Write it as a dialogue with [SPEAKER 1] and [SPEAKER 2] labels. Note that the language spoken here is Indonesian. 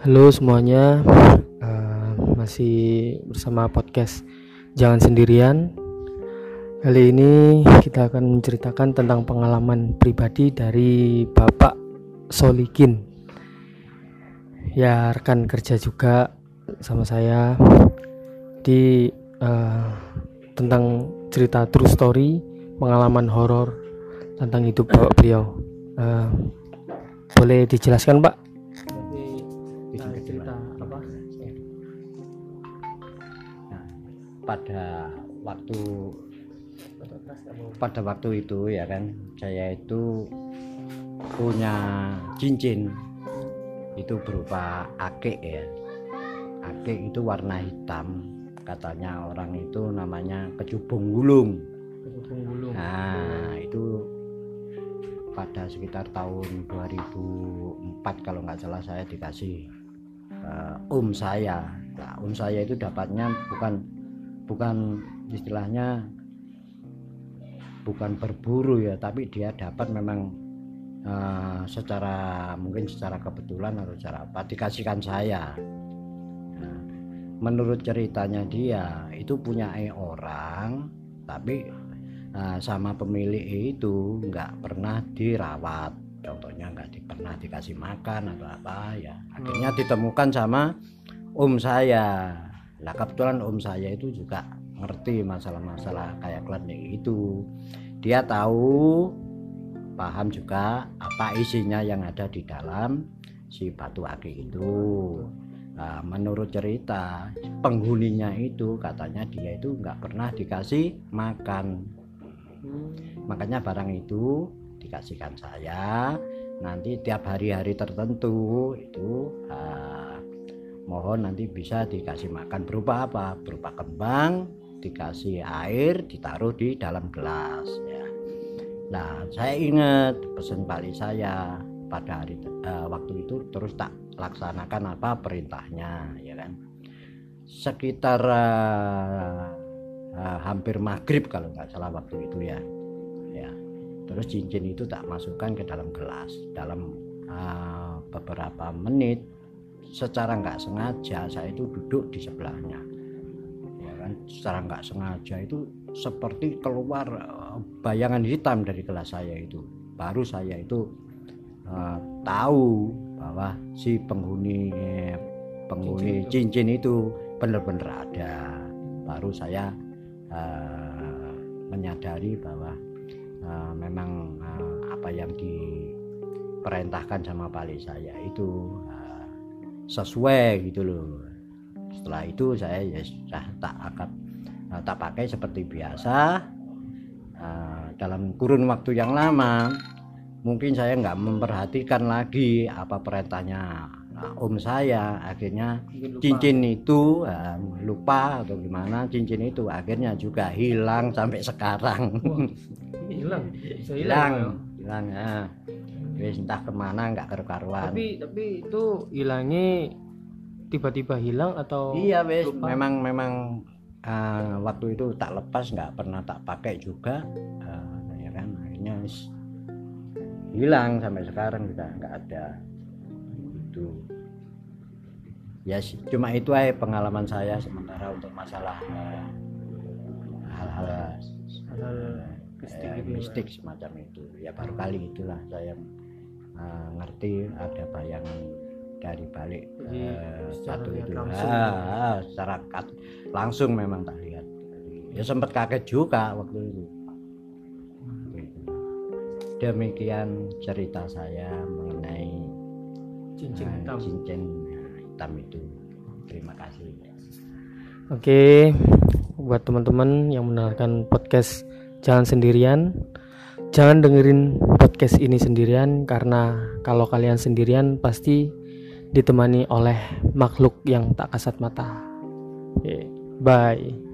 [SPEAKER 1] Halo semuanya, uh, masih bersama podcast Jangan Sendirian. Kali ini kita akan menceritakan tentang pengalaman pribadi dari Bapak Solikin. Ya rekan kerja juga sama saya di uh, tentang cerita true story pengalaman horor tentang hidup bapak beliau. Uh, boleh dijelaskan Pak? Cerita apa?
[SPEAKER 2] Nah, pada waktu pada waktu itu ya kan saya itu punya cincin. Itu berupa akik ya. Akik itu warna hitam. Katanya orang itu namanya kecubung gulung. Nah itu pada sekitar tahun 2004 kalau nggak salah saya dikasih uh, um saya. Nah, um saya itu dapatnya bukan bukan istilahnya bukan berburu ya tapi dia dapat memang uh, secara mungkin secara kebetulan atau secara apa dikasihkan saya. Nah, menurut ceritanya dia itu punya orang tapi uh, sama pemilik itu nggak pernah dirawat contohnya nggak di, pernah dikasih makan atau apa ya. Akhirnya ditemukan sama om saya. Lah kebetulan om saya itu juga ngerti masalah-masalah kayak klinik itu dia tahu paham juga apa isinya yang ada di dalam si batu akik itu. Nah, menurut cerita penghuninya itu katanya dia itu nggak pernah dikasih makan. Hmm. makanya barang itu dikasihkan saya. Nanti tiap hari-hari tertentu itu uh, mohon nanti bisa dikasih makan berupa apa? Berupa kembang dikasih air ditaruh di dalam gelas ya. Nah saya ingat pesan balik saya pada hari uh, waktu itu terus tak laksanakan apa perintahnya ya kan? Sekitar uh, uh, hampir maghrib kalau nggak salah waktu itu ya terus cincin itu tak masukkan ke dalam gelas. Dalam uh, beberapa menit secara nggak sengaja saya itu duduk di sebelahnya. Ya kan? Secara nggak sengaja itu seperti keluar uh, bayangan hitam dari gelas saya itu. Baru saya itu uh, tahu bahwa si penghuni penghuni cincin, cincin itu benar-benar ada. Baru saya uh, menyadari bahwa uh, memang uh, apa yang diperintahkan sama balik saya itu uh, sesuai gitu loh. Setelah itu saya ya sudah tak akan uh, tak pakai seperti biasa uh, dalam kurun waktu yang lama. Mungkin saya nggak memperhatikan lagi apa perintahnya nah, om saya. Akhirnya cincin itu uh, lupa atau gimana cincin itu akhirnya juga hilang sampai sekarang
[SPEAKER 1] hilang.
[SPEAKER 2] Hilang hilang ya? wis entah ke mana nggak karu-karuan.
[SPEAKER 1] Tapi tapi itu hilangnya tiba-tiba hilang atau
[SPEAKER 2] iya wes memang memang uh, waktu itu tak lepas nggak pernah tak pakai juga. Uh, ya kan akhirnya hilang sampai sekarang juga nggak ada. Itu ya cuma itu aja pengalaman saya sementara untuk masalah eh, hal-hal uh, hal-hal mistik, ya, gitu. mistik semacam itu. Ya baru kali itulah saya uh, ngerti ada bayangan dari balik uh, satu itu. langsung, ah, secara kat, langsung memang tak lihat. Ya sempat kaget juga waktu itu. Demikian cerita saya mengenai
[SPEAKER 1] cincin uh, hitam.
[SPEAKER 2] cincin hitam itu. Terima kasih.
[SPEAKER 1] Oke buat teman-teman yang mendengarkan podcast jangan sendirian jangan dengerin podcast ini sendirian karena kalau kalian sendirian pasti ditemani oleh makhluk yang tak kasat mata. Okay, bye.